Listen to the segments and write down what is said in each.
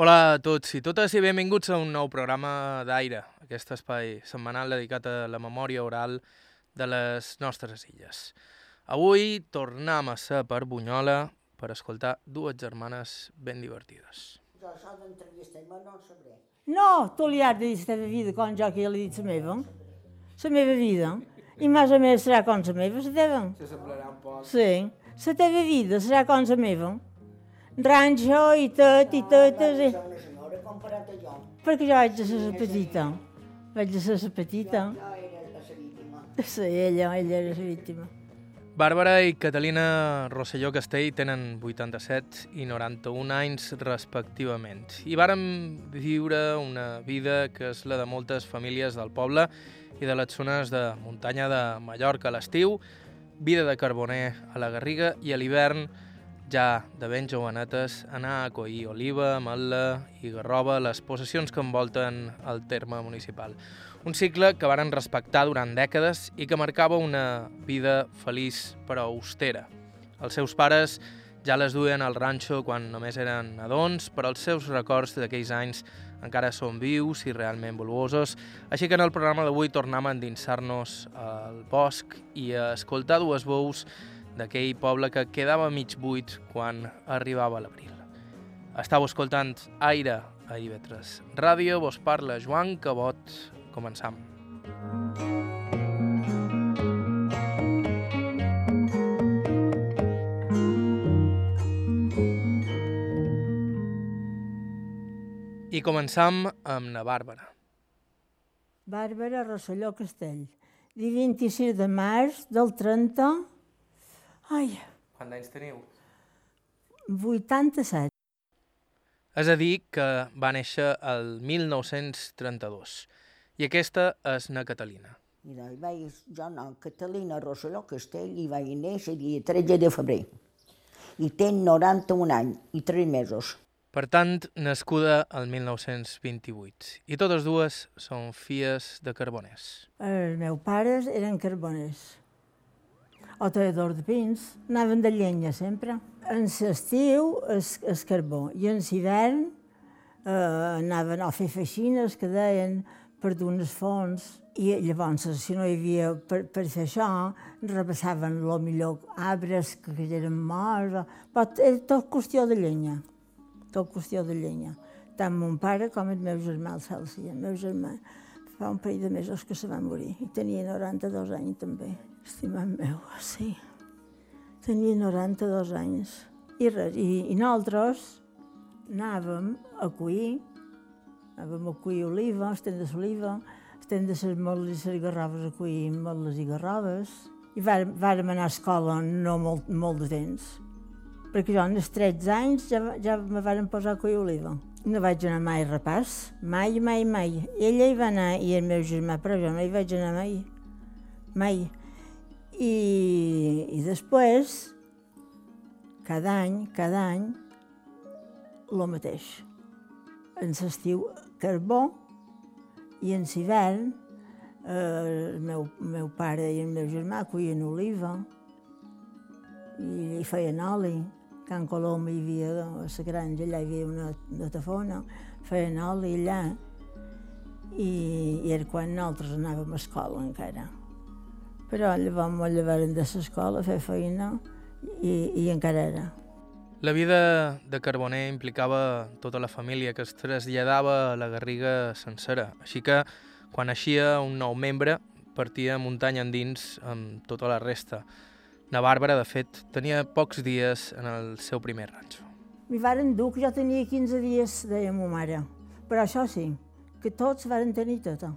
Hola a tots i totes i benvinguts a un nou programa d'Aire, aquest espai setmanal dedicat a la memòria oral de les nostres illes. Avui tornem a ser per Bunyola per escoltar dues germanes ben divertides. Jo això d'entrevistar-me no sabré. No, tu li has de dir la teva vida com jo que ja li he dit la meva. La meva vida. I més o menys serà com la meva, la teva. Se semblarà un poc. Sí. La teva vida serà com la meva. Ranxo i tot, i tot. Senyora comparat a jo. Perquè jo vaig de ser la petita. Vaig de ser la petita. Jo era la víctima. Sí, ella, ella era la víctima. Bàrbara i Catalina Rosselló Castell tenen 87 i 91 anys respectivament i varen viure una vida que és la de moltes famílies del poble i de les zones de muntanya de Mallorca a l'estiu, vida de carboner a la Garriga i a l'hivern ja de ben jovenetes, anar a collir oliva, ametla i garroba les possessions que envolten el terme municipal. Un cicle que varen respectar durant dècades i que marcava una vida feliç però austera. Els seus pares ja les duien al ranxo quan només eren nadons, però els seus records d'aquells anys encara són vius i realment voluosos, així que en el programa d'avui tornem a endinsar-nos al bosc i a escoltar dues veus d'aquell poble que quedava mig buit quan arribava l'abril. Estau escoltant Aire a IB3 Ràdio, vos parla Joan Cabot. Començam. I començam amb na Bàrbara. Bàrbara Rosselló Castell. Dia 26 de març del 30... Ai, Quants anys teniu? 87. És a dir, que va néixer el 1932. I aquesta és na Catalina. Mira, hi vaig, jo no, Catalina Rosselló Castell, i vaig néixer el dia 13 de febrer. I té 91 anys i 3 mesos. Per tant, nascuda el 1928. I totes dues són filles de carboners. Els meus pares eren carboners. O talladors de pins. Anaven de llenya sempre. En l'estiu, es, es carbó. I en l'hivern eh, anaven a fer feixines que deien per d'unes fonts. I llavors, si no hi havia per, per fer això, repassaven lo millor arbres que, eren morts. Però era tot qüestió de llenya. Tot qüestió de llenya. Tant mon pare com el meu germà, el Celsi. El meu germà fa un parell de mesos que se va morir i tenia 92 anys també. Estimat meu, sí. Tenia 92 anys. I res, i, i nosaltres anàvem a cuir, anàvem a cuir oliva, estem de l'oliva, estem de les moles i les garrobes a cuir moles i garrobes. I vàrem, vàrem anar a escola no molt, molt de temps, perquè jo als 13 anys ja, ja me varen posar a cuir oliva. No vaig anar mai a repàs, mai, mai, mai. Ella hi va anar i el meu germà, però jo no hi vaig anar mai. Mai. I, i després, cada any, cada any, el mateix. En l'estiu, carbó, i en l'hivern, eh, el meu, meu pare i el meu germà cuien oliva i, i feien oli. Can Colom hi havia, a la granja, allà hi havia una, una tafona, feien oli allà. I, i era quan nosaltres anàvem a escola encara. Però llavors me llevaren de l'escola a fer feina i, i encara era. La vida de Carboner implicava tota la família que es traslladava a la Garriga sencera, així que quan naixia un nou membre partia muntanya endins amb tota la resta. Na Bàrbara, de fet, tenia pocs dies en el seu primer ranxo. M'hi varen dur, que jo tenia 15 dies, deia ma mare. Però això sí, que tots varen tenir tota.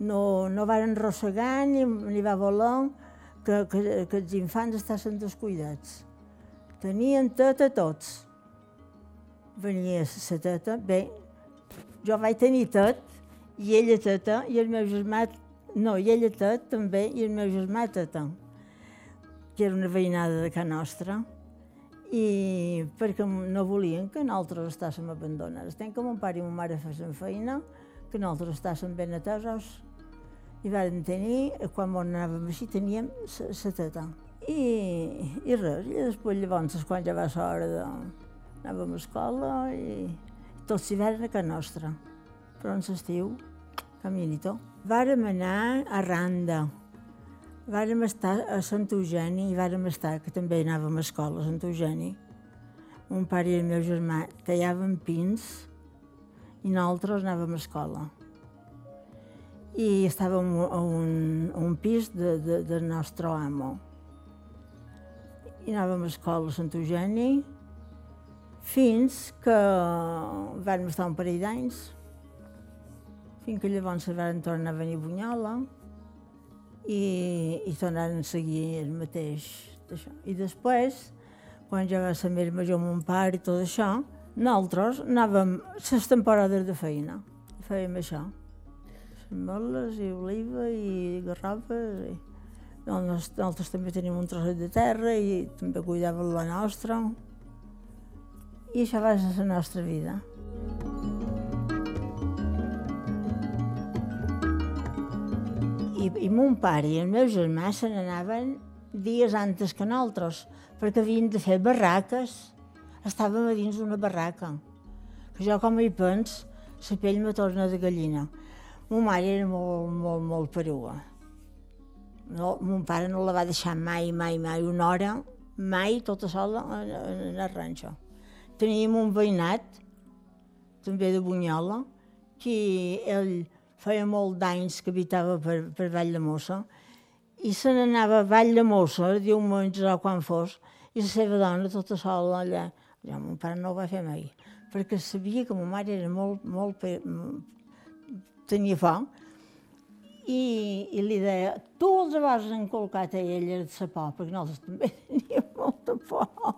No, no varen rossegar ni, ni va voler que, que, que els infants estassin descuidats. Tenien teta tots. Venia la teta, bé, jo vaig tenir tot, i ella teta, i el meu germà, no, i ella tot també, i el meu germà teta, que era una veïnada de casa nostra i perquè no volien que nosaltres estàssim abandonats. Tenc que mon pare i mon mare fessin feina, que nosaltres estàssim ben atesos. I vàrem tenir, quan anàvem així, teníem la teta. I, I res, i després llavors, quan ja va ser hora de, anàvem a escola i tot l'hivern a casa nostra. Però en l'estiu, caminito. Vàrem anar a Randa, vàrem estar a Sant Eugeni i vàrem estar, que també anàvem a escola a Sant Eugeni. Mon pare i el meu germà tallaven pins i nosaltres anàvem a escola. I estàvem a un, a un pis de, de, del nostre amo. I anàvem a escola a Sant Eugeni fins que vam estar un parell d'anys, fins que llavors van tornar a venir a Bunyola i, i tornaren a seguir el mateix d'això. I després, quan ja va ser més major mon pare i tot això, nosaltres anàvem les temporades de feina, fèiem això. Moles i oliva i garrofes. I... Nosaltres, nosaltres també tenim un trosset de terra i també cuidàvem la nostra. I això va ser la nostra vida. I, i mon pare i el meu germà se n'anaven dies antes que nosaltres, perquè havien de fer barraques. Estàvem a dins d'una barraca. Que jo, com hi pens, la pell me torna de gallina. Mon mare era molt, molt, molt perua. No, mon pare no la va deixar mai, mai, mai una hora, mai tota sola en, en, el ranxo. Teníem un veïnat, també de Bunyola, que ell feia molt d'anys que habitava per, per Vall de Mossa, i se n'anava a Vall de Mossa, diumenge o quan fos, i la seva dona tota sola allà. Ja, mon pare no ho va fer mai, perquè sabia que ma mare era molt, molt, tenia fam, i, i li deia, tu els vas encolcat a ella de sa por, perquè nosaltres també teníem molta por.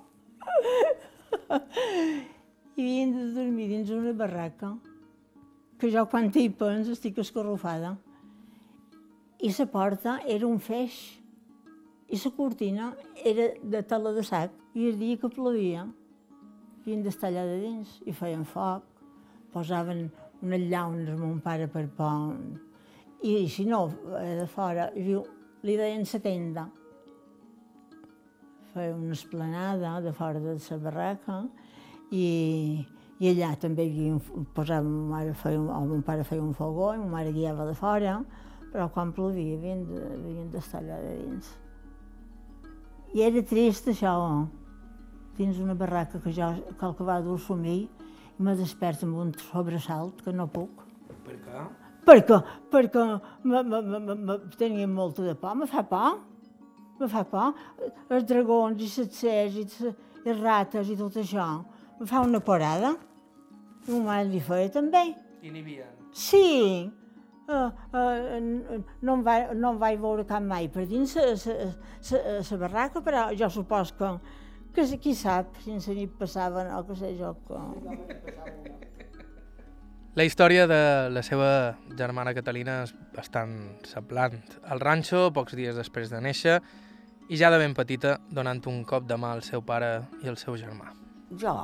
I havien de dormir dins una barraca, que jo quan hi pens estic escorrufada. I la porta era un feix, i la cortina era de tela de sac, i el dia que plovia havien d'estar allà de dins, i feien foc, posaven unes llaunes mon pare per por. I si no, de fora, viu, li deien la tenda. Feia una esplanada de fora de la barraca i, i allà també hi posava, ma mare feia, o mon pare feia un fogó i ma mare guiava de fora, però quan plovia havien d'estar de, allà de dins. I era trist això, dins una barraca que jo cal que va dur somir i me desperto amb un sobresalt que no puc. Per què? Perquè, perquè me, me, me, me, tenia molta de por, me fa por, me fa por. Els dragons i les cers i les rates i tot això, me fa una porada. I ma mare li feia també. I n'hi havia? Sí, uh, uh, no, em va, no em vaig veure cap mai per dins la barraca, però jo supos que, que qui sap, si en la nit passaven o que sé jo que... La història de la seva germana Catalina és bastant semblant. Al ranxo, pocs dies després de néixer, i ja de ben petita, donant un cop de mà al seu pare i al seu germà. Jo,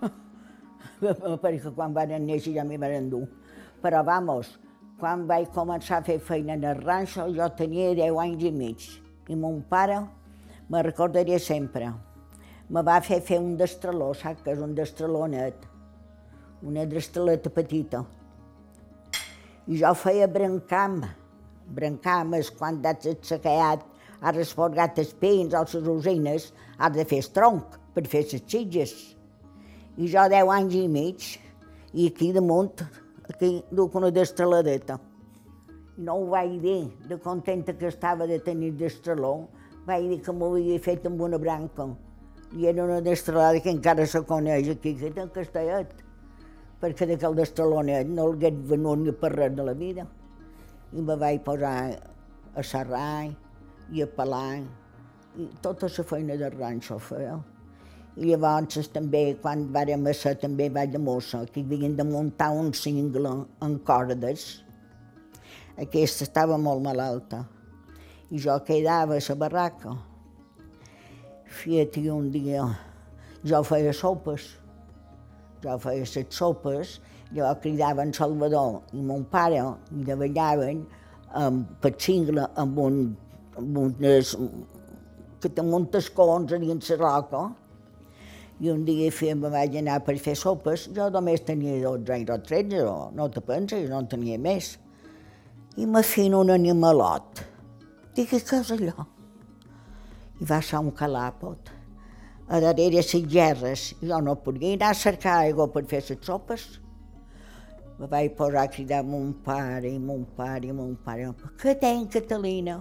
perquè quan van néixer ja m'hi van endur. Però, vamos, quan vaig començar a fer feina en el ranxo, jo tenia 10 anys i mig. I mon pare, me recordaria sempre, me va fer fer un destraló, saps que és un destraló net? una drastaleta petita. I jo feia brancam, brancam és quan has aixecat, has resforgat els pins o les usines, has de fer el tronc per fer les xitges. I jo deu anys i mig, i aquí damunt, aquí duc una destraladeta. No ho vaig dir, de contenta que estava de tenir destraló, vaig dir que m'ho havia fet amb una branca. I era una destralada que encara se coneix aquí, que en Castellet perquè d'aquell d'Estalonet no l'hagués venut ni per res de la vida. I me vaig posar a serrar i a pelar, i tota la feina de ranxo feia. I llavors també, quan vàrem ser també vaig de mossa, que havien de muntar un cingle en cordes. Aquesta estava molt malalta. I jo quedava a la barraca. Fiat, un dia jo feia sopes jo feia les sopes, jo cridava en Salvador i mon pare i treballaven amb per cingle amb un, amb unes, que té un tascons allà en la roca, I un dia fem, me vaig anar per fer sopes, jo només tenia 12 anys o 13, o no te penses, no en tenia més. I me feien un animalot. Dic, què és allò? I va ser un calàpot. A darrere les gerres, jo no podia anar a cercar aigua per fer les sopes. Me vaig posar a cridar mon pare mon pare mon pare. Què tenc, Catalina?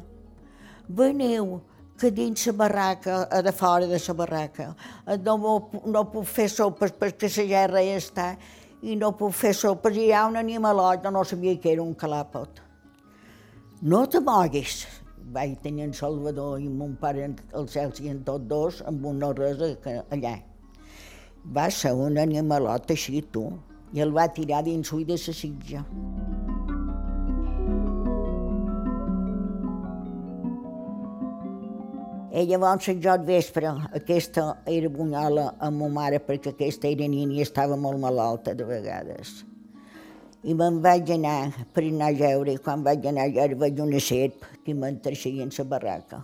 Veniu, que dins la barraca, a de fora de la barraca, no, no puc fer sopes perquè la gerra ja està, i no puc fer sopes, i hi ha un animalot, no sabia que era un calàpot. No te moguis. Vaig tenir en Salvador i mon pare, el Celsi, en tots dos, amb una rosa allà. Va ser un animalot així, tu, i el va tirar dins l'ull de la sitja. I llavors jo vespre, aquesta era bunyola amb ma mare perquè aquesta era nina i estava molt malalta de vegades. I me'n vaig anar per anar a jeure i quan vaig anar a jeure vaig una serp que m'enterxia en la barraca.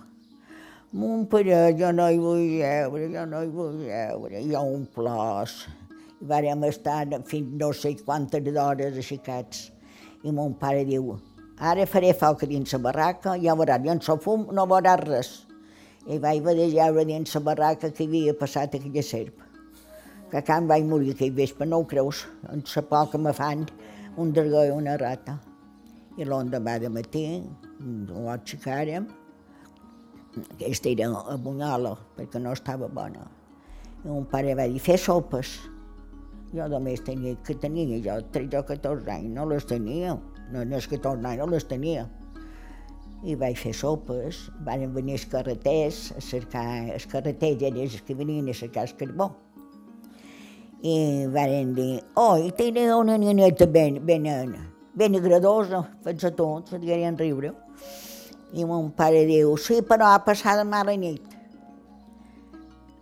Mon pare, jo no hi vull jeure, jo no hi vull jeure, hi ha un plors. I vàrem estar fins no sé quantes hores aixecats. I mon pare diu, ara faré foc dins la barraca, ja veuràs, jo en so fum no veuràs res i vaig de jeure dins la barraca que havia passat aquella serp. Que quan vaig morir aquell vespre, no ho creus, en la por que me fan un dragó i una rata. I l'endemà de matí ho aixecàrem, aquesta era a Bunyola, perquè no estava bona. I un pare va dir, fer sopes. Jo només tenia, que tenia jo 13 o 14 anys, no les tenia. No, no és 14 anys, no les tenia i vaig fer sopes, van venir els carreters a cercar, els carreters eren els que venien a cercar el carbó. I van dir, oh, i tenen una nineta ben, ben, ben agradosa, fins a tot, se deien riure. I mon pare diu, sí, però ha passat mala nit.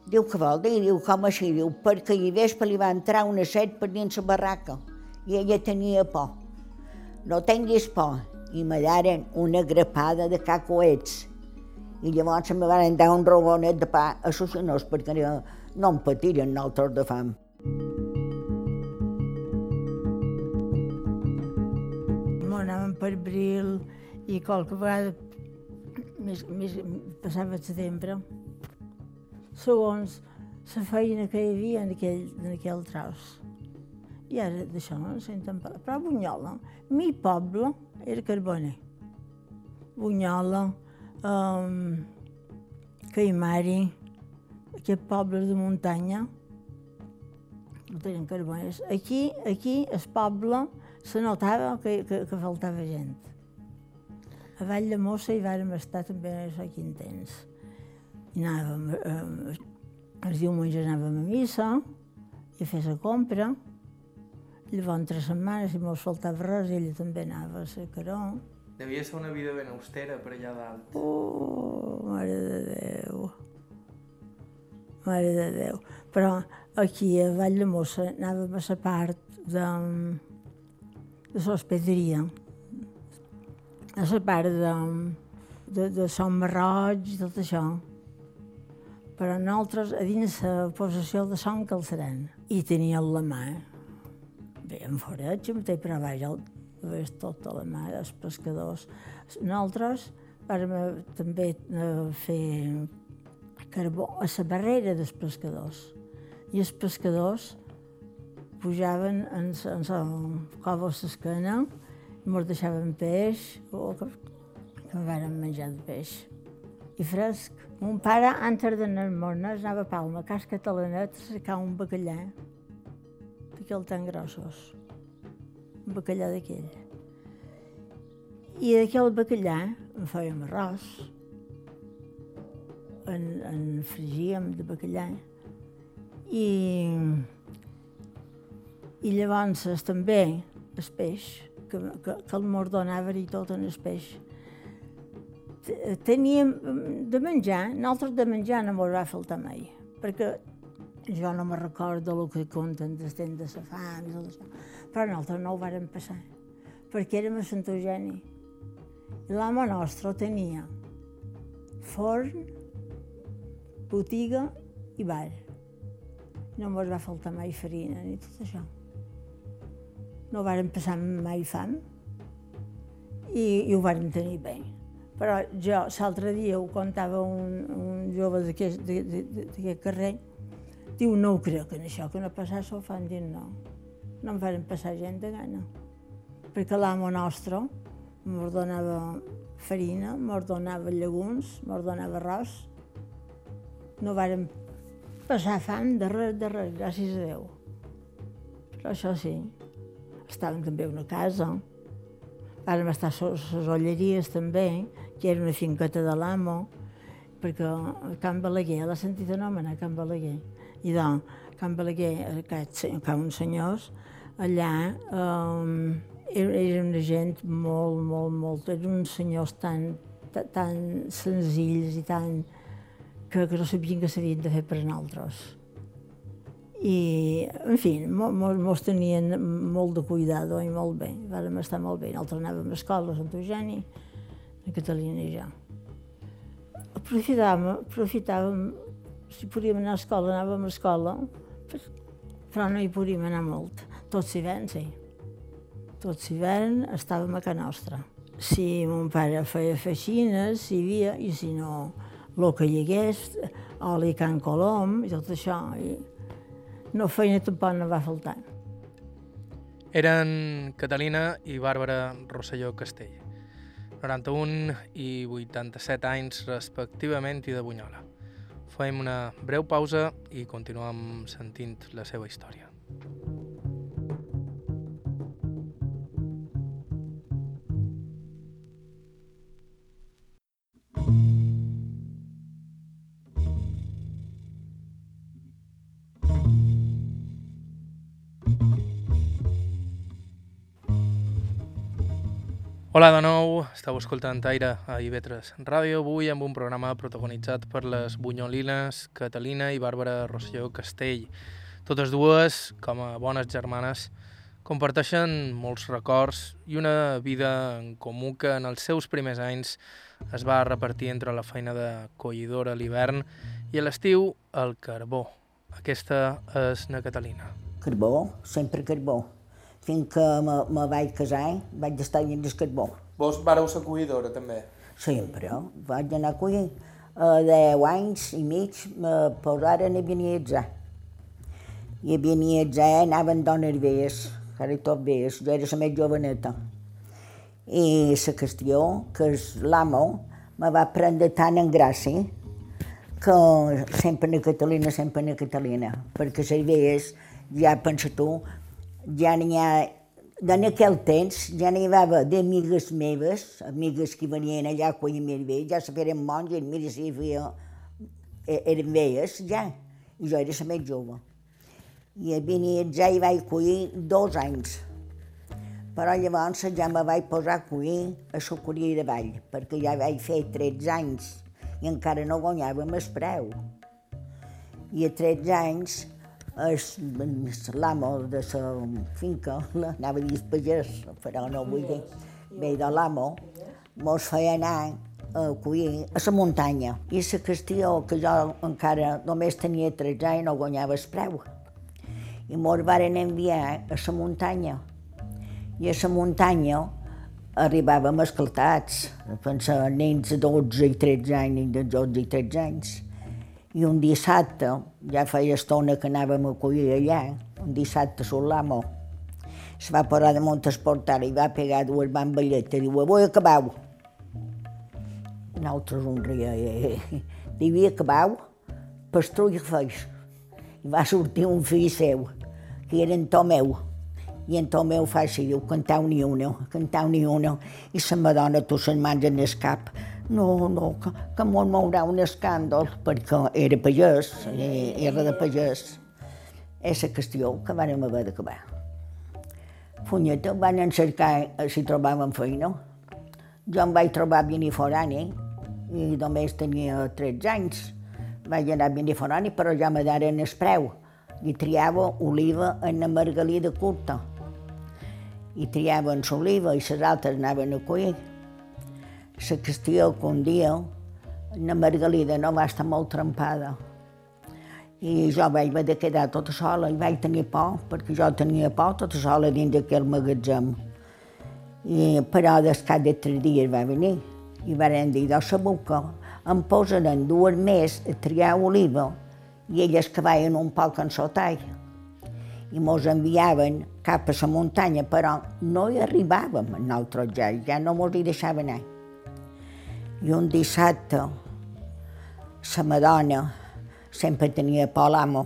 Diu, què vol dir? Diu, com així? Diu, perquè hi vespre li va entrar una set per dins la barraca i ella tenia por. No tinguis por, i me daren una grapada de cacoets. I llavors me van dar un rogonet de pa a senyors perquè no em patiren nosaltres de fam. Anàvem per abril i qualque vegada més, més, passava el setembre, segons la feina que hi havia en aquell, en aquell tros. I ara d'això no en senten parlar. Però Bunyola, mi poble, era Carboner. Bunyola, um, Caimari, aquest poble de muntanya, no tenen carboners. Aquí, aquí, el poble, se notava que, que, que faltava gent. A Vall de Mossa hi vàrem estar també sé quin temps. I anàvem, eh, els diumenges anàvem a missa i a fer la compra, Llavors, tres setmanes, si mos faltava res, ella també anava a ser caró. Devia ser una vida ben austera per allà dalt. Oh, mare de Déu. Mare de Déu. Però aquí a Vall de Mossa anàvem a la part de, de l'hospederia, a la part de, de, de Som Marroig i tot això. Però nosaltres a dins la possessió de Som Calceran. I teníem la mà, bé, en foreig, em té per a baix, el, ves tot a la mà, els pescadors. Nosaltres vam també eh, fer carbó a la barrera dels pescadors. I els pescadors pujaven en, la cova a l'esquena i ens deixaven peix, o que, que vam menjar de peix. I fresc. Mon pare, antes d'anar al Mornes, anava a Palma, a Cas Catalanet, a cercar un bacallà d'aquell tan grossos, un bacallà d'aquell. I d'aquell bacallà en fèiem arròs, en, en fregíem de bacallà, i, i llavors també el peix, que, que, que el mort donava i tot en el peix. Teníem de menjar, nosaltres de menjar no ens va faltar mai, perquè jo no me recordo el que conten del temps de la fam però nosaltres no ho vàrem passar, perquè érem a Sant Eugeni. L'home nostre tenia forn, botiga i bar. no ens va faltar mai farina ni tot això. No varen passar mai fam i, i ho varen tenir bé. Però jo l'altre dia ho contava un, un jove d'aquest carrer, diu, no ho crec, en això, que no passar s'ho fan, diu, no. No em varen passar gent de gana. Perquè l'amo nostre ens donava farina, ens donava llegums, donava arròs. No varen passar fam de res, de res, gràcies a Déu. Però això sí, estàvem també una casa, vàrem estar a les olleries també, que era una finqueta de l'amo, perquè Can Balaguer, l'ha sentit anomenar Can Balaguer, i doncs, Can Balaguer, aquests, uns senyors, allà eh, era una gent molt, molt, molt, eren uns senyors tan, tan senzills i tan, que, que no sabien que s'havien de fer per nosaltres. I, en fi, mos tenien molt de cuidado i molt bé, vàrem estar molt bé. Nosaltres anàvem a escola Sant Eugeni, a Catalina i ja. Aprofitàvem, aprofitàvem, si podíem anar a escola, anàvem a escola, però no hi podíem anar molt. Tot l'hivern, sí. Tot l'hivern estàvem a casa nostra. Si mon pare feia feixines, hi havia, i si no, el que hi hagués, oli Can Colom i tot això. I no feina tampoc no va faltar. Eren Catalina i Bàrbara Rosselló Castell, 91 i 87 anys respectivament i de Bunyola. Fem una breu pausa i continuem sentint la seva història. Hola de nou, estàu escoltant Aire a Ivetres Ràdio, avui amb un programa protagonitzat per les bunyolines Catalina i Bàrbara Rosselló Castell. Totes dues, com a bones germanes, comparteixen molts records i una vida en comú que en els seus primers anys es va repartir entre la feina de collidora a l'hivern i a l'estiu el carbó. Aquesta és na Catalina. Carbó, sempre carbó fins que me, me vaig casar, vaig estar dins el carbó. Vos vareu ser cuidora, també? Sempre. Vaig anar a collir. A 10 anys i mig me posaren a Beniatzà. I a Beniatzà anaven dones veies, ara tot veies, jo era la més joveneta. I la qüestió, que l'amo me va prendre tant en gràcia que sempre a Catalina, sempre a Catalina, perquè les veies, ja pensa tu, ja n'hi ha, en aquell temps ja n'hi havia d'amigues meves, amigues que venien allà quan hi havia ja se feien monges, mira si havia, e, eren veies ja, i jo era la més jove. I a ja hi vaig collir dos anys, però llavors ja me vaig posar a collir a la Curia de Vall, perquè ja vaig fer 13 anys i encara no guanyàvem el preu. I a 13 anys l'amo de la finca, anava a dir pagès, però no vull dir, bé de l'amo, mos feia anar a collir a la muntanya. I la qüestió que jo encara només tenia 13 anys no guanyava el preu. I mos varen enviar a la muntanya. I a la muntanya arribàvem escaltats, pensar nens de 12 i 13 anys, de 12 i 13 anys i un dissabte, ja feia estona que anàvem a collir allà, un dissabte sur l'amo, es va parar damunt el portal i va pegar dues bamballetes, diu, avui acabau. Nosaltres un ria, eh, eh. Diu, acabau, pastrull feix. I va sortir un fill seu, que era en Tomeu, i en Tomeu fa així, diu, cantau ni una, cantau ni una, i la Madonna tu se'n mans en el cap, no, no, que, que molt mourà un escàndol, perquè era pagès, eh, era de pagès. És la qüestió que vam haver d'acabar. Funyeta, van encercar si trobàvem feina. Jo em vaig trobar forani i només tenia 13 anys. Vaig anar forani, però ja me daren el preu. I triava oliva en la margalida curta. I triaven l'oliva i les altres anaven a collir la qüestió que un dia la Margalida no va estar molt trempada I jo vaig haver de quedar tota sola i vaig tenir por, perquè jo tenia por tota sola dins d'aquell magatzem. I, però des cap de tres dies va venir i van dir, doncs sabeu que em posaran dues més a triar oliva i elles que vaien un poc en sotall. I mos enviaven cap a la muntanya, però no hi arribàvem nosaltres ja, ja no mos hi deixaven anar. I un dissabte, la Madonna sempre tenia por l'amo.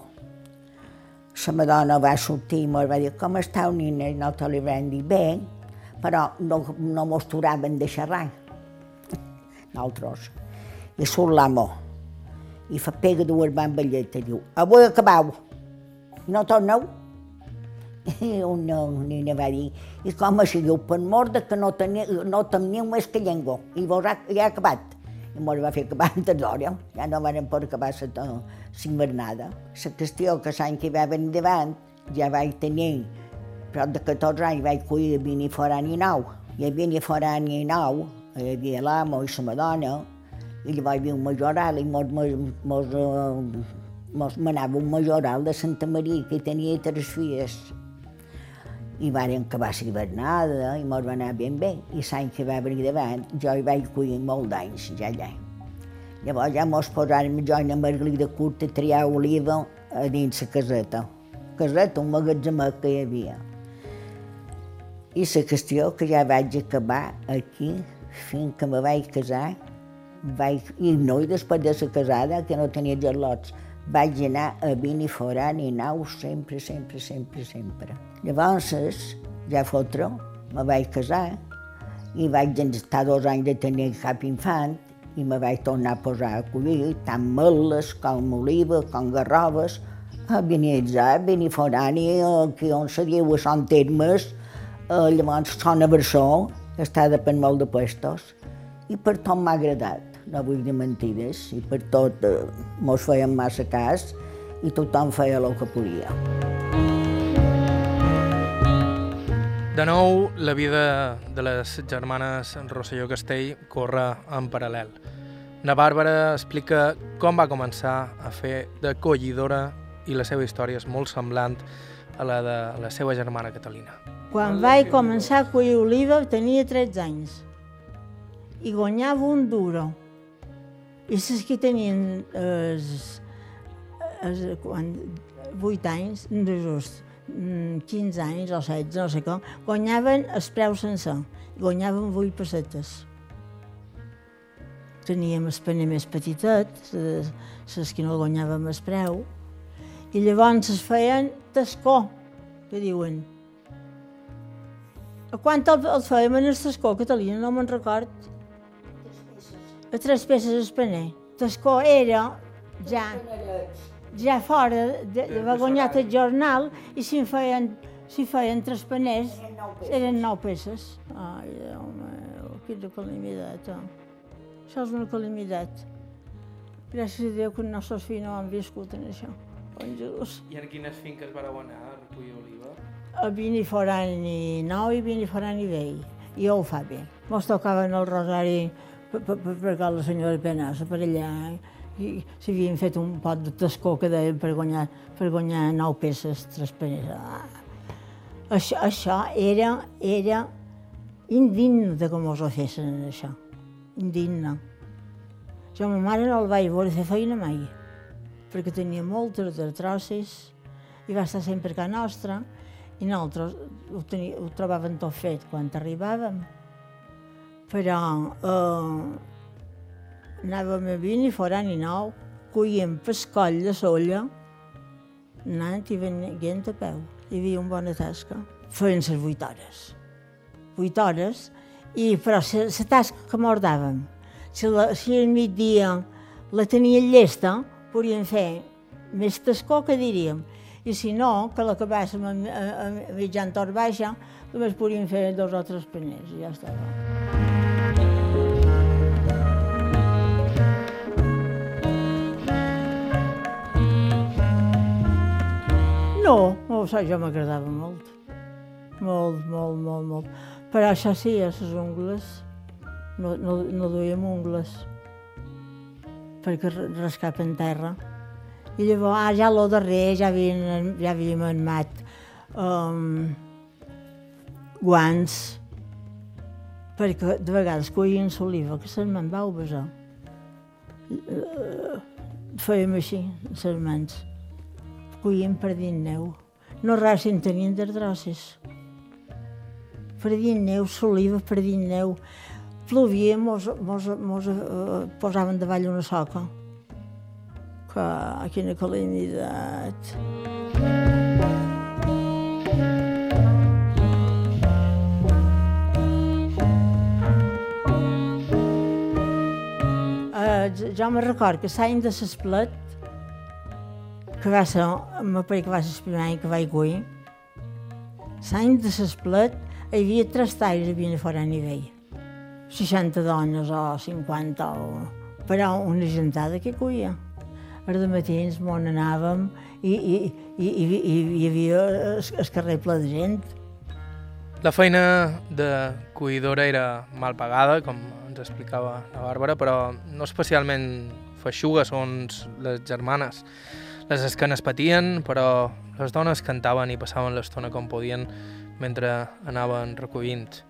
La Madonna va sortir i va dir, com estàu, nina? I nosaltres li vam dir, bé, però no, no mos turaven de xerrar. Nosaltres. I surt l'amo i fa pega dues bamballetes, diu, avui acabau, no torneu? I una nina va dir, i com així, diu, per mort de que no, tenia, no teniu més que llengua, i vos ha, ja ha acabat. I mos va fer acabar antes d'hora, ja no van poder acabar la invernada. La qüestió que l'any que va venir davant, ja vaig tenir prop de 14 anys, vaig cuidar vini forani nou. I a vini forani nou, hi havia l'amo i la madona, i llavors hi havia un majoral i mos, mos, mos, uh, mos manava un majoral de Santa Maria que tenia tres filles. I varen acabar la hivernada i mos va anar ben bé. I l'any que va venir davant, jo hi vaig cuidar molt d'anys, ja allà. Llavors ja mos posàrem jo i la Margalida Curta a triar oliva a dins la caseta. Caseta, un magatzemet que hi havia. I la qüestió que ja vaig acabar aquí fins que me vaig casar, vaig, i no, i després de ser casada, que no tenia gelots, vaig anar a Vini Foran i Nau sempre, sempre, sempre, sempre. Llavors, ja fotre, me vaig casar i vaig estar dos anys de tenir cap infant i me vaig tornar a posar a collir tant meles com oliva, com garroves, a Benitzà, Beniforani, aquí on se diu a Sant Termes, eh, llavors Sona Bersó, que està depèn molt de puestos, i per tot m'ha agradat, no vull dir mentides, i per tot eh, mos feien massa cas i tothom feia el que podia. De nou, la vida de les germanes Rosselló Castell corre en paral·lel. Na Bàrbara explica com va començar a fer de collidora i la seva història és molt semblant a la de la seva germana Catalina. Quan vaig començar a collir oliva tenia 13 anys i guanyava un duro. I les que tenien es, es, quan, 8 anys, no just, 15 anys o 16, no sé com, guanyaven el preu sencer, guanyaven 8 pessetes. Teníem el paner més petitet, les que no guanyàvem el preu, i llavors es feien tascó, que diuen. A quant el, el fèiem en el tascó, Catalina? No me'n record. A tres peces el paner. Tascó era ja, ja fora de, de guanyat el jornal i si feien, si feien tres paners eren nou peces. Ai, Déu meu, quina calamitat. Oh. Això és una calamitat. Gràcies a Déu que els nostres fills no han viscut en això. Bon Jesús. I en quines finques vareu anar a recollir oliva? A Vini Forani nou i Vini Forani vell. I ho fa bé. Mos tocaven el rosari per, per, per, per la senyora Penassa, per allà, i s'havien fet un pot de tascó que deien per guanyar, per guanyar nou peces, tres peces. Això, això era, era indigne de com us ho fessin, això. Indigne. Jo ma mare no el vaig veure fer feina mai, perquè tenia moltes artrosis i va estar sempre a casa nostra i nosaltres ho, tenia, ho tot fet quan arribàvem. Però eh, anàvem a vint i fora ni nou, collíem pescoll de solla, anant i venint a peu. Hi havia una bona tasca. Feien les vuit hores. Vuit hores, i, però la tasca que mordàvem, si, la, si al migdia la tenia llesta, podíem fer més tascó que diríem. I si no, que l'acabàssim a, a, a mitjan tor baixa, només podíem fer dos o tres paners i ja estava. No, no sé, jo m'agradava molt. Molt, molt, molt, molt. Però això sí, a les ungles, no, no, no duíem ungles, perquè rascaven terra I llavors, ah, ja lo darrer, ja havien, ja havíem armat um, guants, perquè de vegades coïen l'oliva, que se'n me'n vau besar. Uh, fèiem així, les mans. Coïen per dins neu. No res en tenien drosses. Per dins neu, l'oliva per dins neu. Plovia, mos, mos, mos uh, posaven davall una soca que quina calamitat. Uh, jo me record que l'any de l'esplet, que va ser, que el primer any que vaig guir, l'any de l'esplet hi havia tres talls a a fora a nivell. 60 dones o 50, o... però una gentada que cuia de matins anàvem i, i, i, i, i hi havia el carrer ple de gent. La feina de cuidora era mal pagada, com ens explicava la Bàrbara, però no especialment feixuga són les germanes. Les escanes patien, però les dones cantaven i passaven l'estona com podien mentre anaven recollint.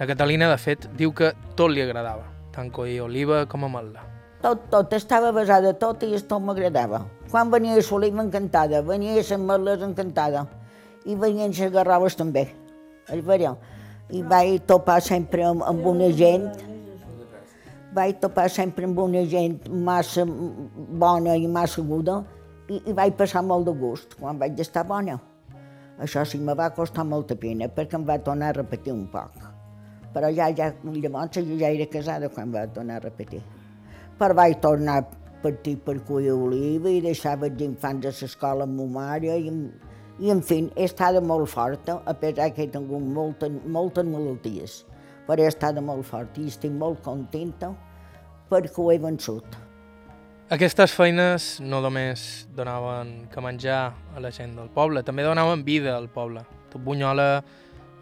La Catalina, de fet, diu que tot li agradava, tant collir oliva com ametla. Tot, tot, estava basada tot i tot m'agradava. Quan venia a l'oliva encantada, venia a les merles encantada i venien les garroves també. I vaig topar sempre amb, amb una gent, vaig topar sempre amb una gent massa bona i massa aguda i, i vaig passar molt de gust quan vaig estar bona. Això sí, me va costar molta pena perquè em va tornar a repetir un poc. Però ja, ja, llavors jo ja era casada quan va tornar a repetir però vaig tornar a partir per collir oliva i deixava els infants a l'escola amb ma i, i en fi, he estat molt forta, a pesar que he tingut moltes, moltes malalties, però he estat molt forta i estic molt contenta perquè ho he vençut. Aquestes feines no només donaven que menjar a la gent del poble, també donaven vida al poble. Tot Bunyola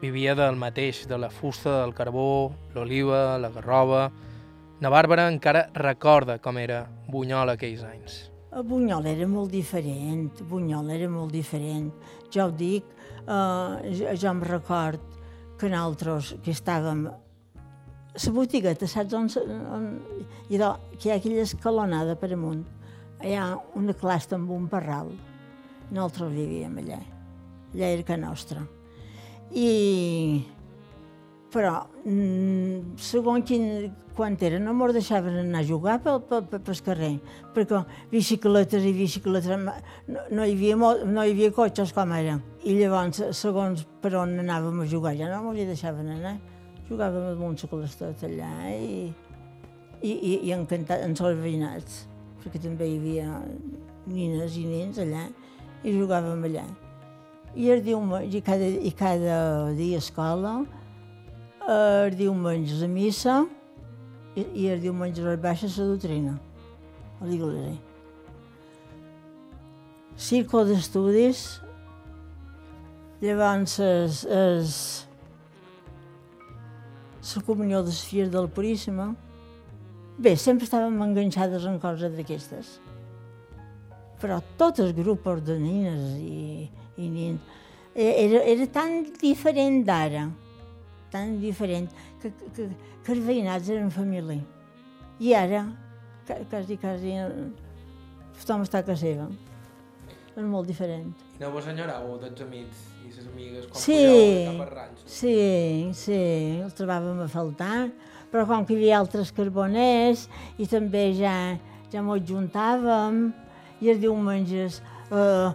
vivia del mateix, de la fusta, del carbó, l'oliva, la garrova, Na Bàrbara encara recorda com era Bunyol aquells anys. A Bunyol era molt diferent, Bunyol era molt diferent. Jo ho dic, eh, jo em record que nosaltres que estàvem la botigueta, saps on, on hi ha, que hi ha aquella escalonada per amunt. Hi ha una clasta amb un parral. Nosaltres vivíem allà. Allà era que nostra. I però mm, segons quin, quan era no mos deixaven anar a jugar pel, pel, pel, pel carrer, perquè bicicletes i bicicletes, no, no, hi havia, no hi havia cotxes com era. I llavors, segons per on anàvem a jugar, ja no hi deixaven anar. Jugàvem amb un xocolastot allà i, i, i, i encantat, en els veïnats, perquè també hi havia nines i nens allà, i jugàvem allà. I el diumenge, i cada, i cada dia a escola, els diumenges a missa i, i els diumenges a baixa la doctrina, a l'església. Círculo d'estudis, llavors es, es, la comunió de les filles del Puríssima. Bé, sempre estàvem enganxades en coses d'aquestes. Però tots els grups de nines i, i nins era, era tan diferent d'ara tan diferent, que, que, que els veïnats eren família. I ara, quasi, quasi, tothom està a casa seva. És molt diferent. I no vos enyorau dels amics i les amigues quan sí, cap ranxo? Sí, sí, els trobàvem a faltar, però com que hi havia altres carboners i també ja, ja m'ho juntàvem i els diumenges eh,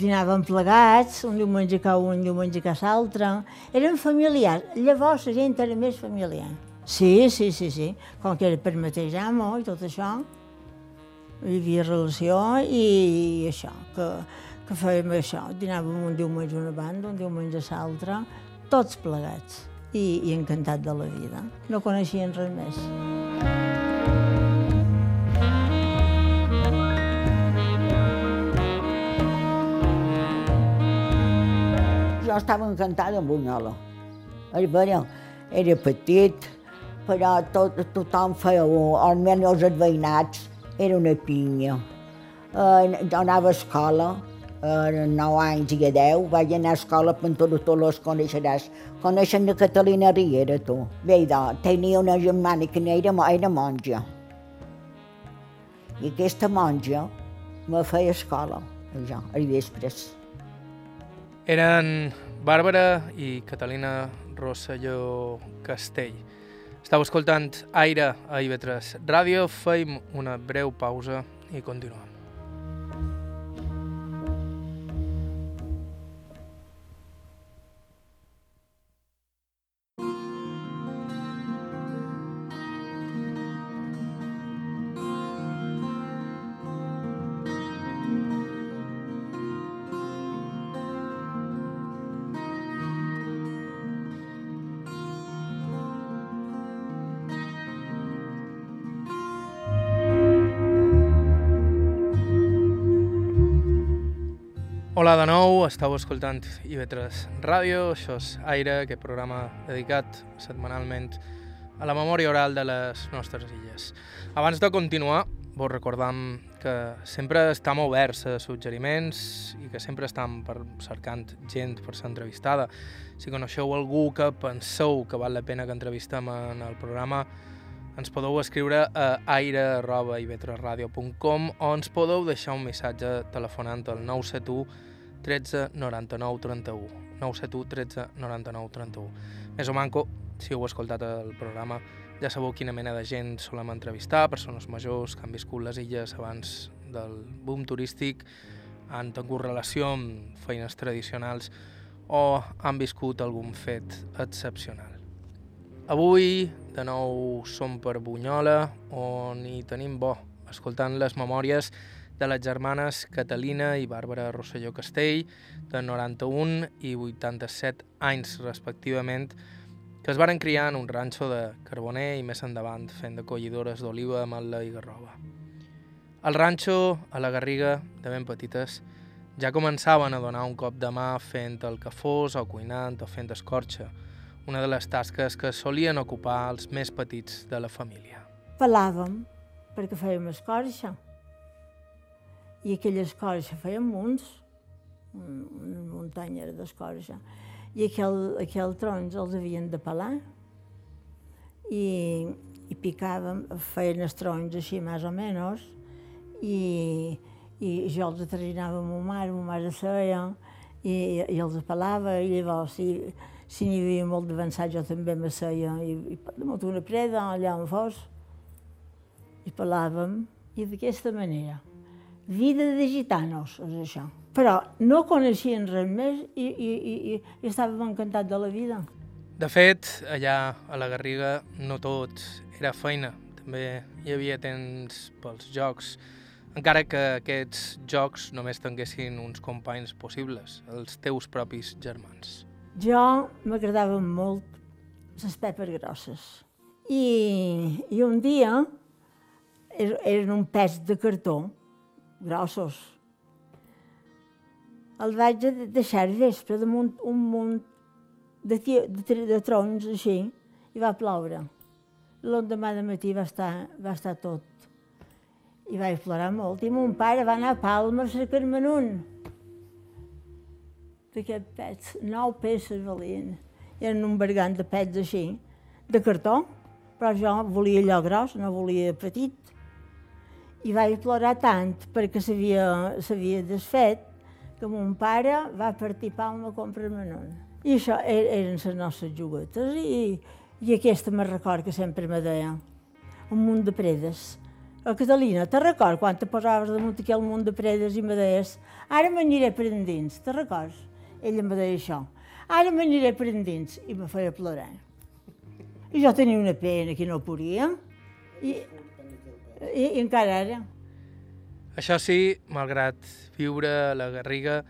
dinàvem plegats, un diumenge que un, un diumenge que l'altre. Eren familiars. Llavors la gent era més familiar. Sí, sí, sí, sí. Com que era per mateix amo i tot això, hi havia relació i això, que, que fèiem això. Dinàvem un diumenge una banda, un diumenge a l'altre, tots plegats i, i encantat de la vida. No coneixien res més. jo estava encantada amb Bunyola. És vera, era petit, però tot, tothom feia, almenys els veïnats, era una pinya. Eh, jo anava a escola, a 9 anys i a 10, vaig anar a escola tot, tot les coneixeràs. Coneixen la Catalina Riera, tu? Bé, do, tenia una germana que era, era monja. I aquesta monja me feia escola, jo, als vespres. Eren Bàrbara i Catalina Rosselló Castell. Estau escoltant Aire a IB3 Ràdio, feim una breu pausa i continuem. Hola de nou, estàu escoltant IB3 Ràdio, això és Aire, aquest programa dedicat setmanalment a la memòria oral de les nostres illes. Abans de continuar, vos recordam que sempre estem oberts a suggeriments i que sempre estem per, cercant gent per ser entrevistada. Si coneixeu algú que penseu que val la pena que entrevistem en el programa, ens podeu escriure a aire.ivetresradio.com o ens podeu deixar un missatge telefonant al 971 13 99 31. 971 13 99 31. Més o manco, si heu escoltat el programa, ja sabeu quina mena de gent solem entrevistar, persones majors que han viscut les illes abans del boom turístic, han tingut relació amb feines tradicionals o han viscut algun fet excepcional. Avui, de nou, som per Bunyola, on hi tenim bo, escoltant les memòries de les germanes Catalina i Bàrbara Rosselló Castell, de 91 i 87 anys respectivament, que es varen criar en un ranxo de Carboner i més endavant fent de collidores d'oliva, ametla i garroba. Al ranxo, a la Garriga, de ben petites, ja començaven a donar un cop de mà fent el que fos o cuinant o fent escorxa, una de les tasques que solien ocupar els més petits de la família. Pelàvem, perquè fèiem escorxa i aquella escorça feien munts, una muntanya d'escorça, i aquell, aquell trons els havien de pelar i, i picàvem, feien els trons així més o menys, i, i jo els atrinava amb ma mare, ma mare seia, i, i els pelava, i llavors si, si n'hi havia molt d'avançat jo també me seia, i, i damunt una preda, allà on fos, i pelàvem, i d'aquesta manera. Vida de gitanos, és això. Però no coneixien res més i, i, i, i estàvem encantats de la vida. De fet, allà a la Garriga no tot era feina. També hi havia temps pels jocs, encara que aquests jocs només tinguessin uns companys possibles, els teus propis germans. Jo m'agradaven molt les pepes grosses. I, i un dia er, eren un pes de cartó grossos. El vaig deixar vespre damunt un munt de, de, de trons així i va ploure. L'endemà de matí va estar, va estar tot. I vaig plorar molt. I mon pare va anar a Palma a cercar-me'n. D'aquest pets, nou peces valien. Eren un bergant de pets així, de cartó, però jo volia allò gros, no volia petit i vaig plorar tant perquè s'havia desfet que mon pare va partir palma a comprar-me'n un. I això er, eren les nostres juguetes i, i aquesta me record que sempre me deia, un munt de predes. A Catalina, te record quan te posaves damunt aquell munt de predes i me deies, ara m'aniré per endins, te records? Ella me deia això, ara m'aniré per endins, i me feia plorar. I jo tenia una pena que no podia, i i, i encara ara. Això sí, malgrat viure a la Garriga,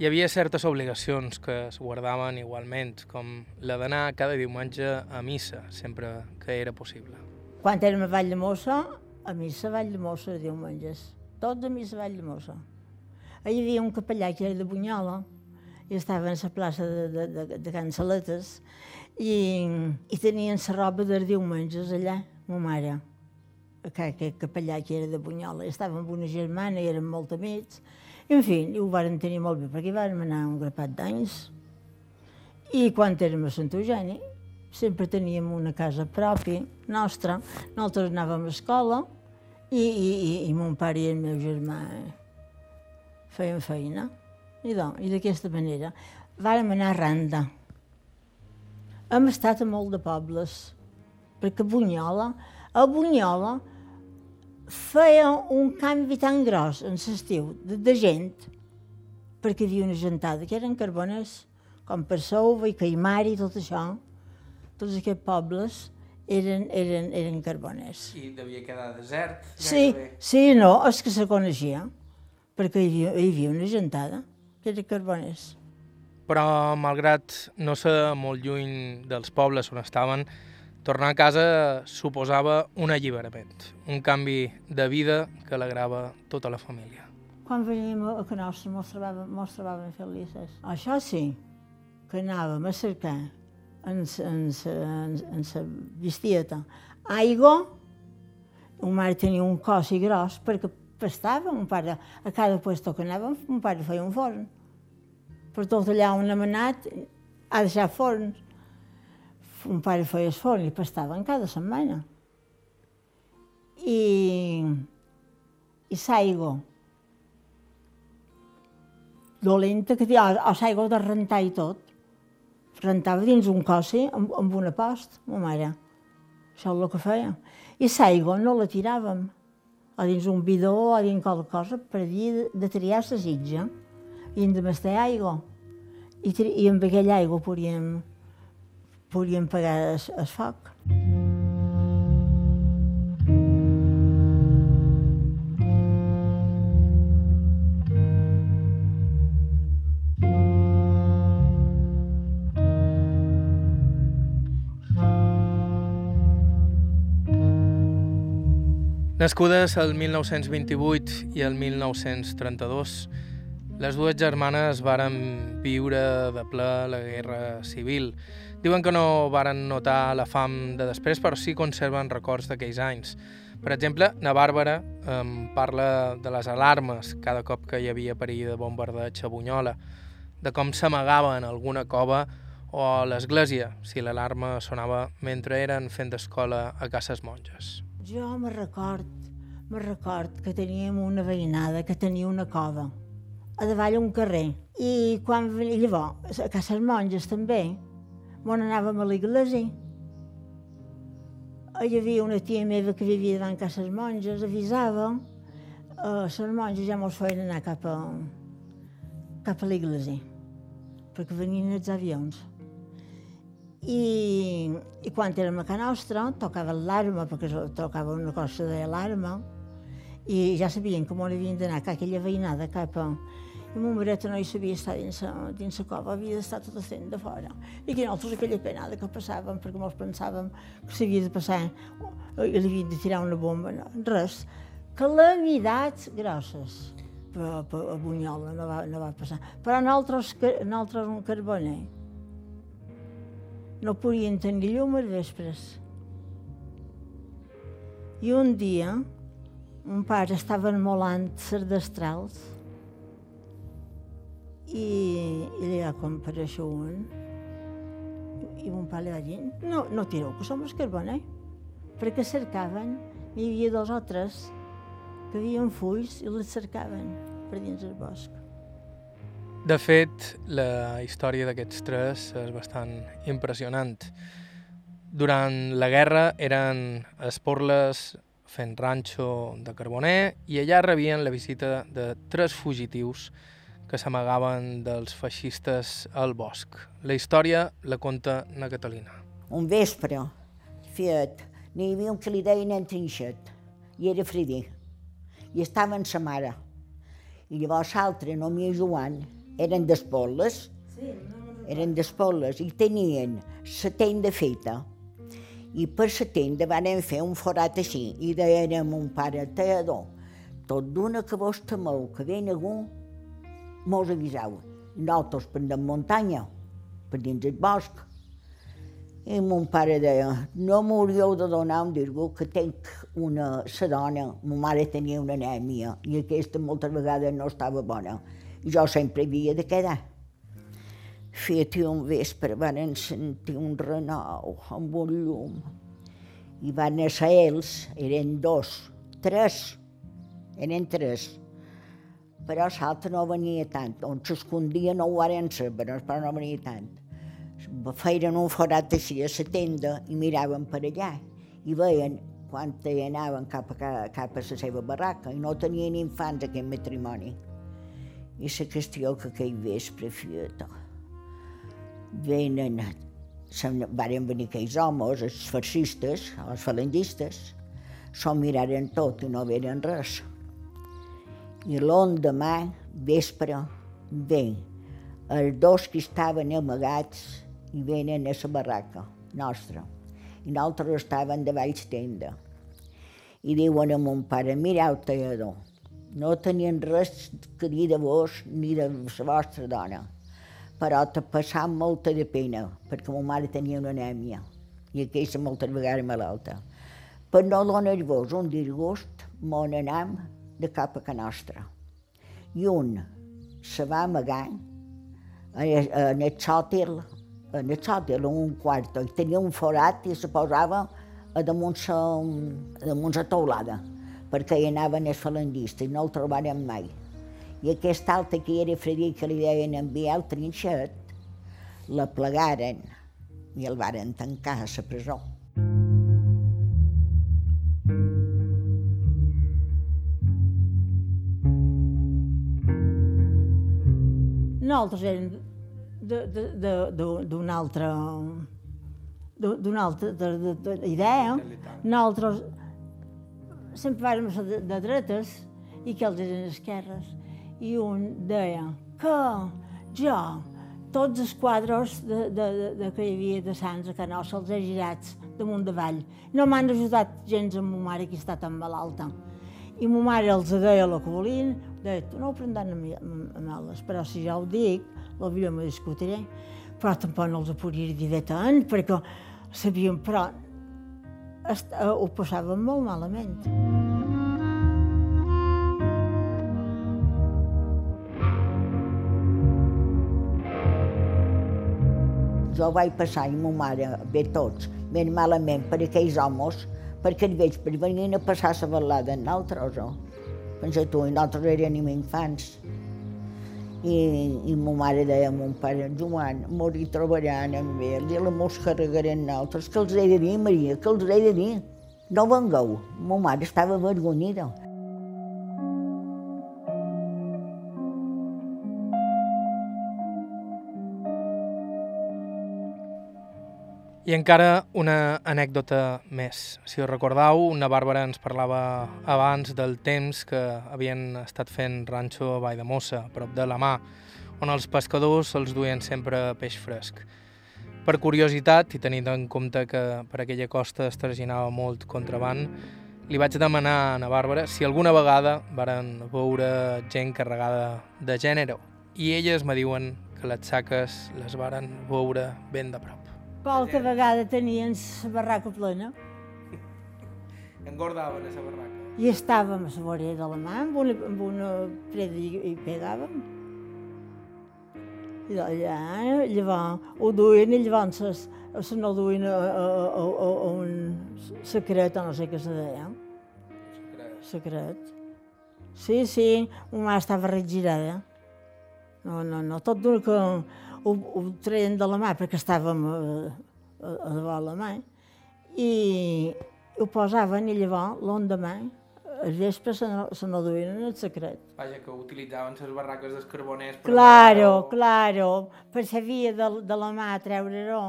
hi havia certes obligacions que es guardaven igualment, com la d'anar cada diumenge a missa, sempre que era possible. Quan érem a Vall de Mossa, a missa a Vall de Mossa diumenges. Tots a missa a Vall de Mossa. Hi havia un capellà que era de Bunyola, i estava a la plaça de, de, de, de Can Saletes, i, i tenien la roba dels diumenges allà, ma mare que, que capellà que era de Bunyola, estava amb una germana i érem molt amics. En fi, ho varen tenir molt bé, perquè vam anar un grapat d'anys. I quan érem a Sant Eugeni, sempre teníem una casa pròpia, nostra. Nosaltres anàvem a escola i, i, i, i mon pare i el meu germà feien feina. I, doncs, i d'aquesta manera vàrem anar a Randa. Hem estat a molt de pobles, perquè Bunyola, a Bunyola feia un canvi tan gros en l'estiu de, de gent, perquè hi havia una gentada que eren carboners, com per Souva i Caimari i tot això, tots aquests pobles eren, eren, eren carboners. I devia quedar desert? Sí, gairebé. sí, no, és que se coneixia, perquè hi havia, hi havia una gentada que era carboners. Però, malgrat no ser molt lluny dels pobles on estaven, tornar a casa suposava un alliberament, un canvi de vida que alegrava tota la família. Quan veníem a que nostre mos trobàvem, mos trobàvem felices. Això sí, que anàvem a cercar en en en, en sa vistieta aigua, un mare tenia un cos i gros perquè pastava, un pare, a cada puesto que anàvem, un pare feia un forn. Per tot allà on hem anat, ha deixat forns. Un pare feia forn i pastaven cada setmana. I, i l'aigua dolenta que tenia, o l'aigua de rentar i tot. Rentava dins un cossi amb, amb una post, ma mare. Això és el que feia. I l'aigua no la tiràvem a dins un bidó o dins qualque cosa per dir de, de triar la sitja i hem de mestar aigua. I, I amb aquella aigua podíem, podíem pagar el, el foc. Nascudes el 1928 i el 1932, les dues germanes varen viure de ple la Guerra Civil. Diuen que no varen notar la fam de després, però sí conserven records d'aquells anys. Per exemple, na Bàrbara em parla de les alarmes cada cop que hi havia perill de bombardeig a Bunyola, de com s'amagava en alguna cova o a l'església, si l'alarma sonava mentre eren fent escola a Cases Monges. Jo me record, me record que teníem una veïnada que tenia una cova a davall un carrer. I quan llavors, a Cases Monges també, on anàvem a l'església. Hi havia una tia meva que vivia davant Cases Monges, avisava, eh, les monges ja mos feien anar cap a, cap a l'església, perquè venien els avions. I, i quan érem a casa nostra, tocava l'alarma, perquè tocava una cosa de l'alarma, i ja sabien com on havien d'anar, que aquella veïnada cap a... I mon maret no hi sabia estar dins, la- dins la cova, havia d'estar tot fent de fora. I que nosaltres aquella penada que passàvem, perquè mos pensàvem que s'havia de passar, i li havien de tirar una bomba, no, res. Calamidats grosses. Però, però a Bunyola no va, no va passar. Però nosaltres, nosaltres un carboner, no podien tenir llum als vespres. I un dia, un pare estava enmolant les destrals i, li va comparèixer un i mon pare li va dir no, no tireu, que som els carboner. Perquè cercaven, hi havia dos o tres que havien fulls i les cercaven per dins el bosc. De fet, la història d'aquests tres és bastant impressionant. Durant la guerra eren esporles fent ranxo de Carboner i allà rebien la visita de tres fugitius que s'amagaven dels feixistes al bosc. La història la conta na Catalina. Un vespre, fet, n'hi havia un que li deien en Trinxet, i era Fredí, i estava amb sa mare. I llavors l'altre, no mi Joan, eren d'espolles, eren d'espolles, i tenien la tenda feta. I per la tenda van fer un forat així, i deien a mon pare, Teador, tot d'una que vos temeu, que ve algú, mos avisau. I nosaltres la muntanya, per dins el bosc, I mon pare deia, no m'hauríeu de donar un dirgo que tenc una sa dona, ma mare tenia una anèmia i aquesta moltes vegades no estava bona. I jo sempre havia de quedar. Feia un vespre, van sentir un renou amb un llum. I van ser ells, eren dos, tres, eren tres. Però l'altre no venia tant, on s'escondia no ho varen ser, però, no venia tant. Feien un forat així a la tenda i miraven per allà i veien quan anaven cap a, cap a la seva barraca i no tenien infants aquest matrimoni. I la qüestió que aquell vespre tot venen, varen venir aquells homes, els fascistes, els falangistes, s'ho miraren tot i no veren res. I l'endemà, vespre, ve els dos que estaven amagats i venen a la barraca nostra. I nosaltres estaven de baix tenda. I diuen a mon pare, mireu, tallador, no tenien res que dir de vos ni de la vostra dona però te passava molta de pena, perquè ma mare tenia una anèmia i aquesta moltes vegades malalta. Per no donar-vos un disgust, mon anam de cap a ca nostra. I un se va amagar en el sòtil, en el sòtil, en un quarto, i tenia un forat i se posava a damunt sa, damunt sa teulada, perquè hi anaven els falangistes i no el trobarem mai. I aquest altre que era Frederic, que li deien enviar el trinxet, la plegaren i el varen tancar a la presó. Nosaltres érem d'una altra d'una altra idea. Nosaltres sempre vàrem ser de, de dretes i que els eren esquerres i un deia que jo, tots els quadres de, de, de, de que hi havia de Sants a Canó se'ls he girat damunt de vall. No m'han ajudat gens amb ma mare que està tan malalta. I ma mare els deia el que volien, deia, tu no ho prendran a males, però si jo ho dic, potser m'ho discutiré. Però tampoc no els ho podria dir de tant, perquè sabíem, però ho passàvem molt malament. jo vaig passar i ma mare, bé tots, ben malament per aquells homes, perquè et veig per venir a passar la balada en nosaltres, oh. Pensa tu, i nosaltres érem infants. I, i ma mare deia a mon pare, Joan, morir trobaran amb ell, i la mos carregarem nosaltres, que els he de dir, Maria, que els he de dir. No vengueu. Ma mare estava avergonyida. I encara una anècdota més. Si us recordeu, una Bàrbara ens parlava abans del temps que havien estat fent ranxo a Vall de Mossa, a prop de la mà, on els pescadors els duien sempre peix fresc. Per curiositat, i tenint en compte que per aquella costa es traginava molt contraband, li vaig demanar a Ana Bàrbara si alguna vegada varen veure gent carregada de gènere, i elles me diuen que les saques les varen veure ben de prop. Qualque vegada tenien la barraca plena. Engordaven a la barraca. I estàvem a la vorera de la mà, amb una, amb una preda i, i pegàvem. I allà, llavors, ho duien i llavors se no duien a, a, a, a, a un secret, o no sé què se deia. Secret. Secret. Sí, sí, ma mà estava regirada. No, no, no, tot d'una que ho, ho treien de la mà perquè estàvem a, a, a davant la mà i ho posaven i llavors l'endemà el vespre se no, se no duien en el secret. Vaja, que utilitzaven les barraques dels carboners per... Claro, a... claro, per sabia de, de la mà treure-ho.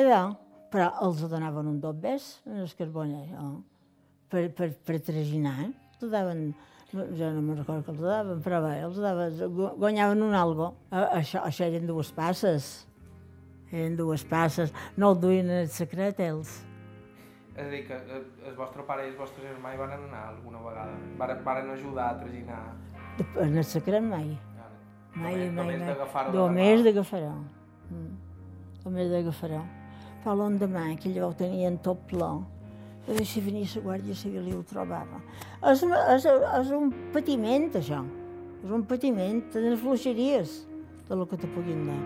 Allò, però els donaven un dobbes en el carboner, oh, per, per, per traginar. Eh? T'ho daven jo no me'n recordo que els daven, però bé, els daven, guanyaven un algo. Això, això eren dues passes. Eren dues passes. No el duien en el secret, ells. És a dir, que eh, el vostre pare i els vostres germans van anar alguna vegada? Varen, varen ajudar a traginar? En el secret mai. Mai, mai, mai. Només d'agafar-ho. Només d'agafar-ho. Mm. també d'agafarà. Però l'endemà, que allò ho tenien tot ple, a si venia la Guàrdia Civil i ho trobava. És, és, és un patiment, això. És un patiment, tenen fluixeries de lo que te puguin dar.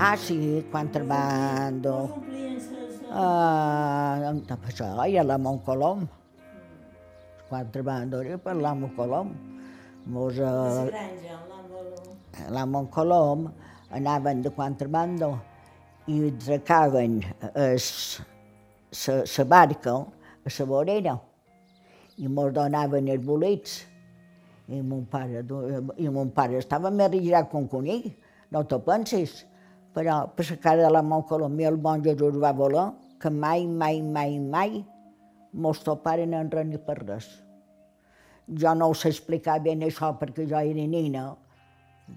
Ah, sí, contrabando. Ah, això era la Montcolom. Contrabando era per la Montcolom. Mos, eh, la Montcolom anaven de contrabando i atracaven la barca a la vorera i mos donaven els bolets. I mon pare, i mon pare estava més regirat que un conill, no t'ho pensis. Però per la cara de la Montcolomia el bon Jesús va voler que mai, mai, mai, mai mos toparen en res ni per res. Jo no sé explicar ben això perquè jo era nina,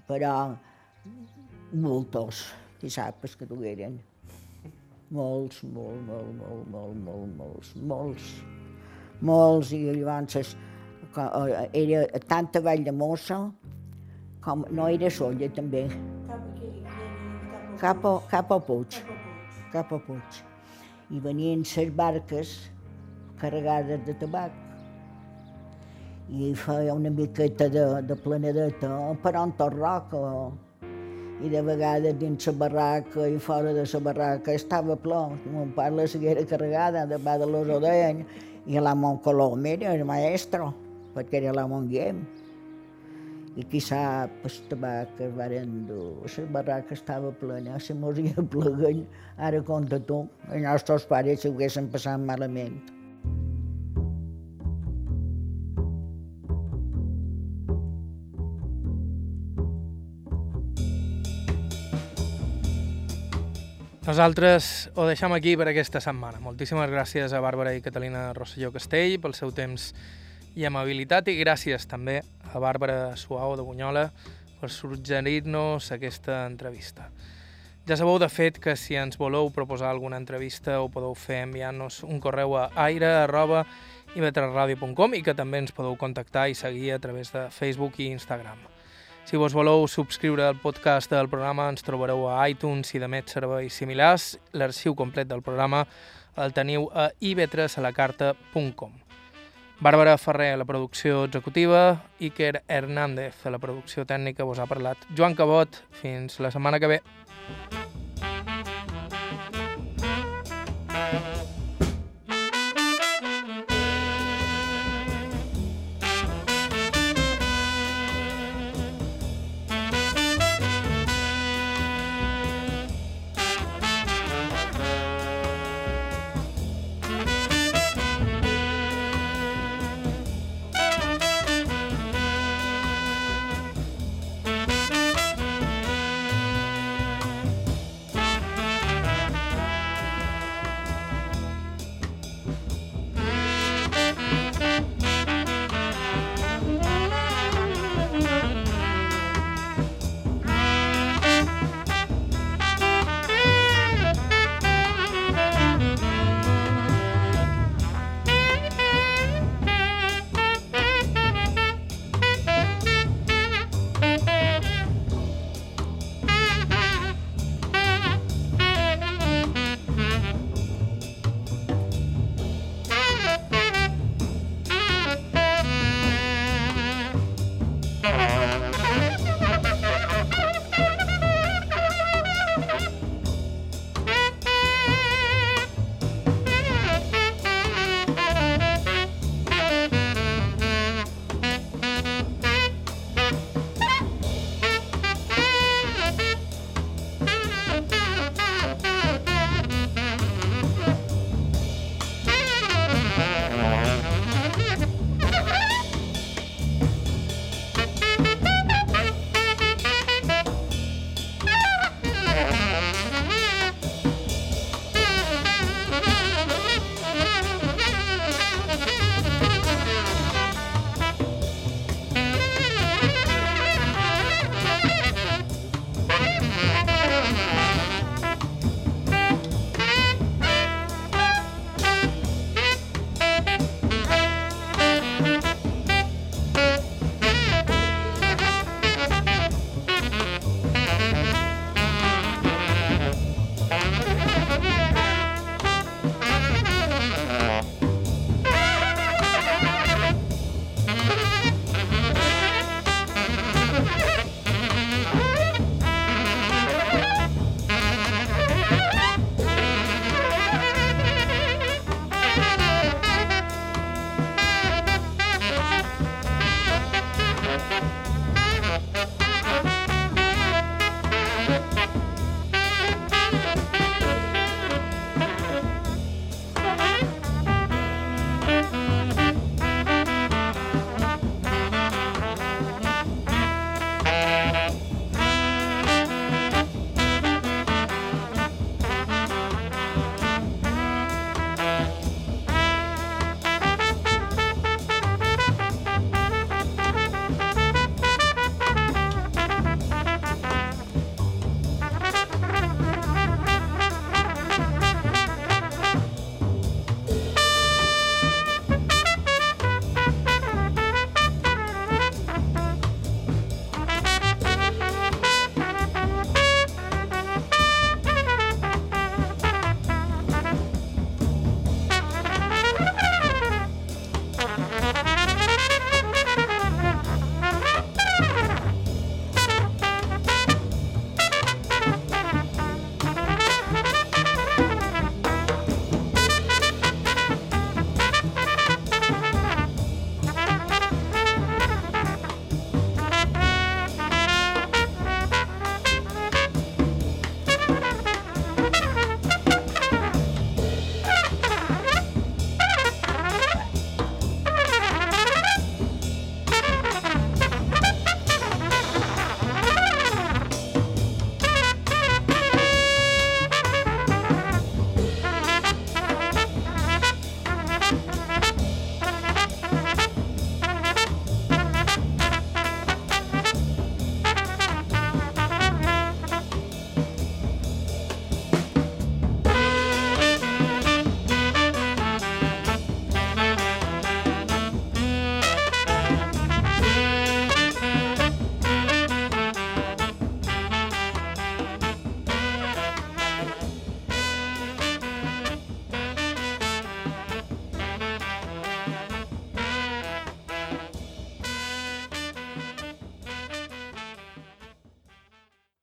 però moltos, qui sap que dugueren. Molts, molt, molt, molt, molt, molt, molts, molts, molts, i llavors era tanta vall de mossa com no era solla també. Cap a, cap a Puig, cap a Puig. I venien les barques carregades de tabac i feia una miqueta de, de planadeta per on tot roca. I de vegades dins la barraca i fora de la barraca estava ple. Mon pare la seguera carregada davant de los odeien i la Montcolom era el maestro, perquè era la Montguiem. I qui sap el tabac que es varen dur, la barraca estava plena, se mos hi pleguen, ara compta tu, els nostres pares s'ho haguessin passat malament. Nosaltres ho deixem aquí per aquesta setmana. Moltíssimes gràcies a Bàrbara i Catalina Rosselló Castell pel seu temps i amabilitat i gràcies també a Bàrbara Suau de Bunyola per suggerir-nos aquesta entrevista. Ja sabeu, de fet, que si ens voleu proposar alguna entrevista ho podeu fer enviant-nos un correu a aire i que també ens podeu contactar i seguir a través de Facebook i Instagram. Si vos voleu subscriure al podcast del programa, ens trobareu a iTunes i de més serveis similars. L'arxiu complet del programa el teniu a ib3alacarta.com. Bàrbara Ferrer a la producció executiva, Iker Hernández a la producció tècnica, vos ha parlat Joan Cabot. Fins la setmana que ve. Thank you.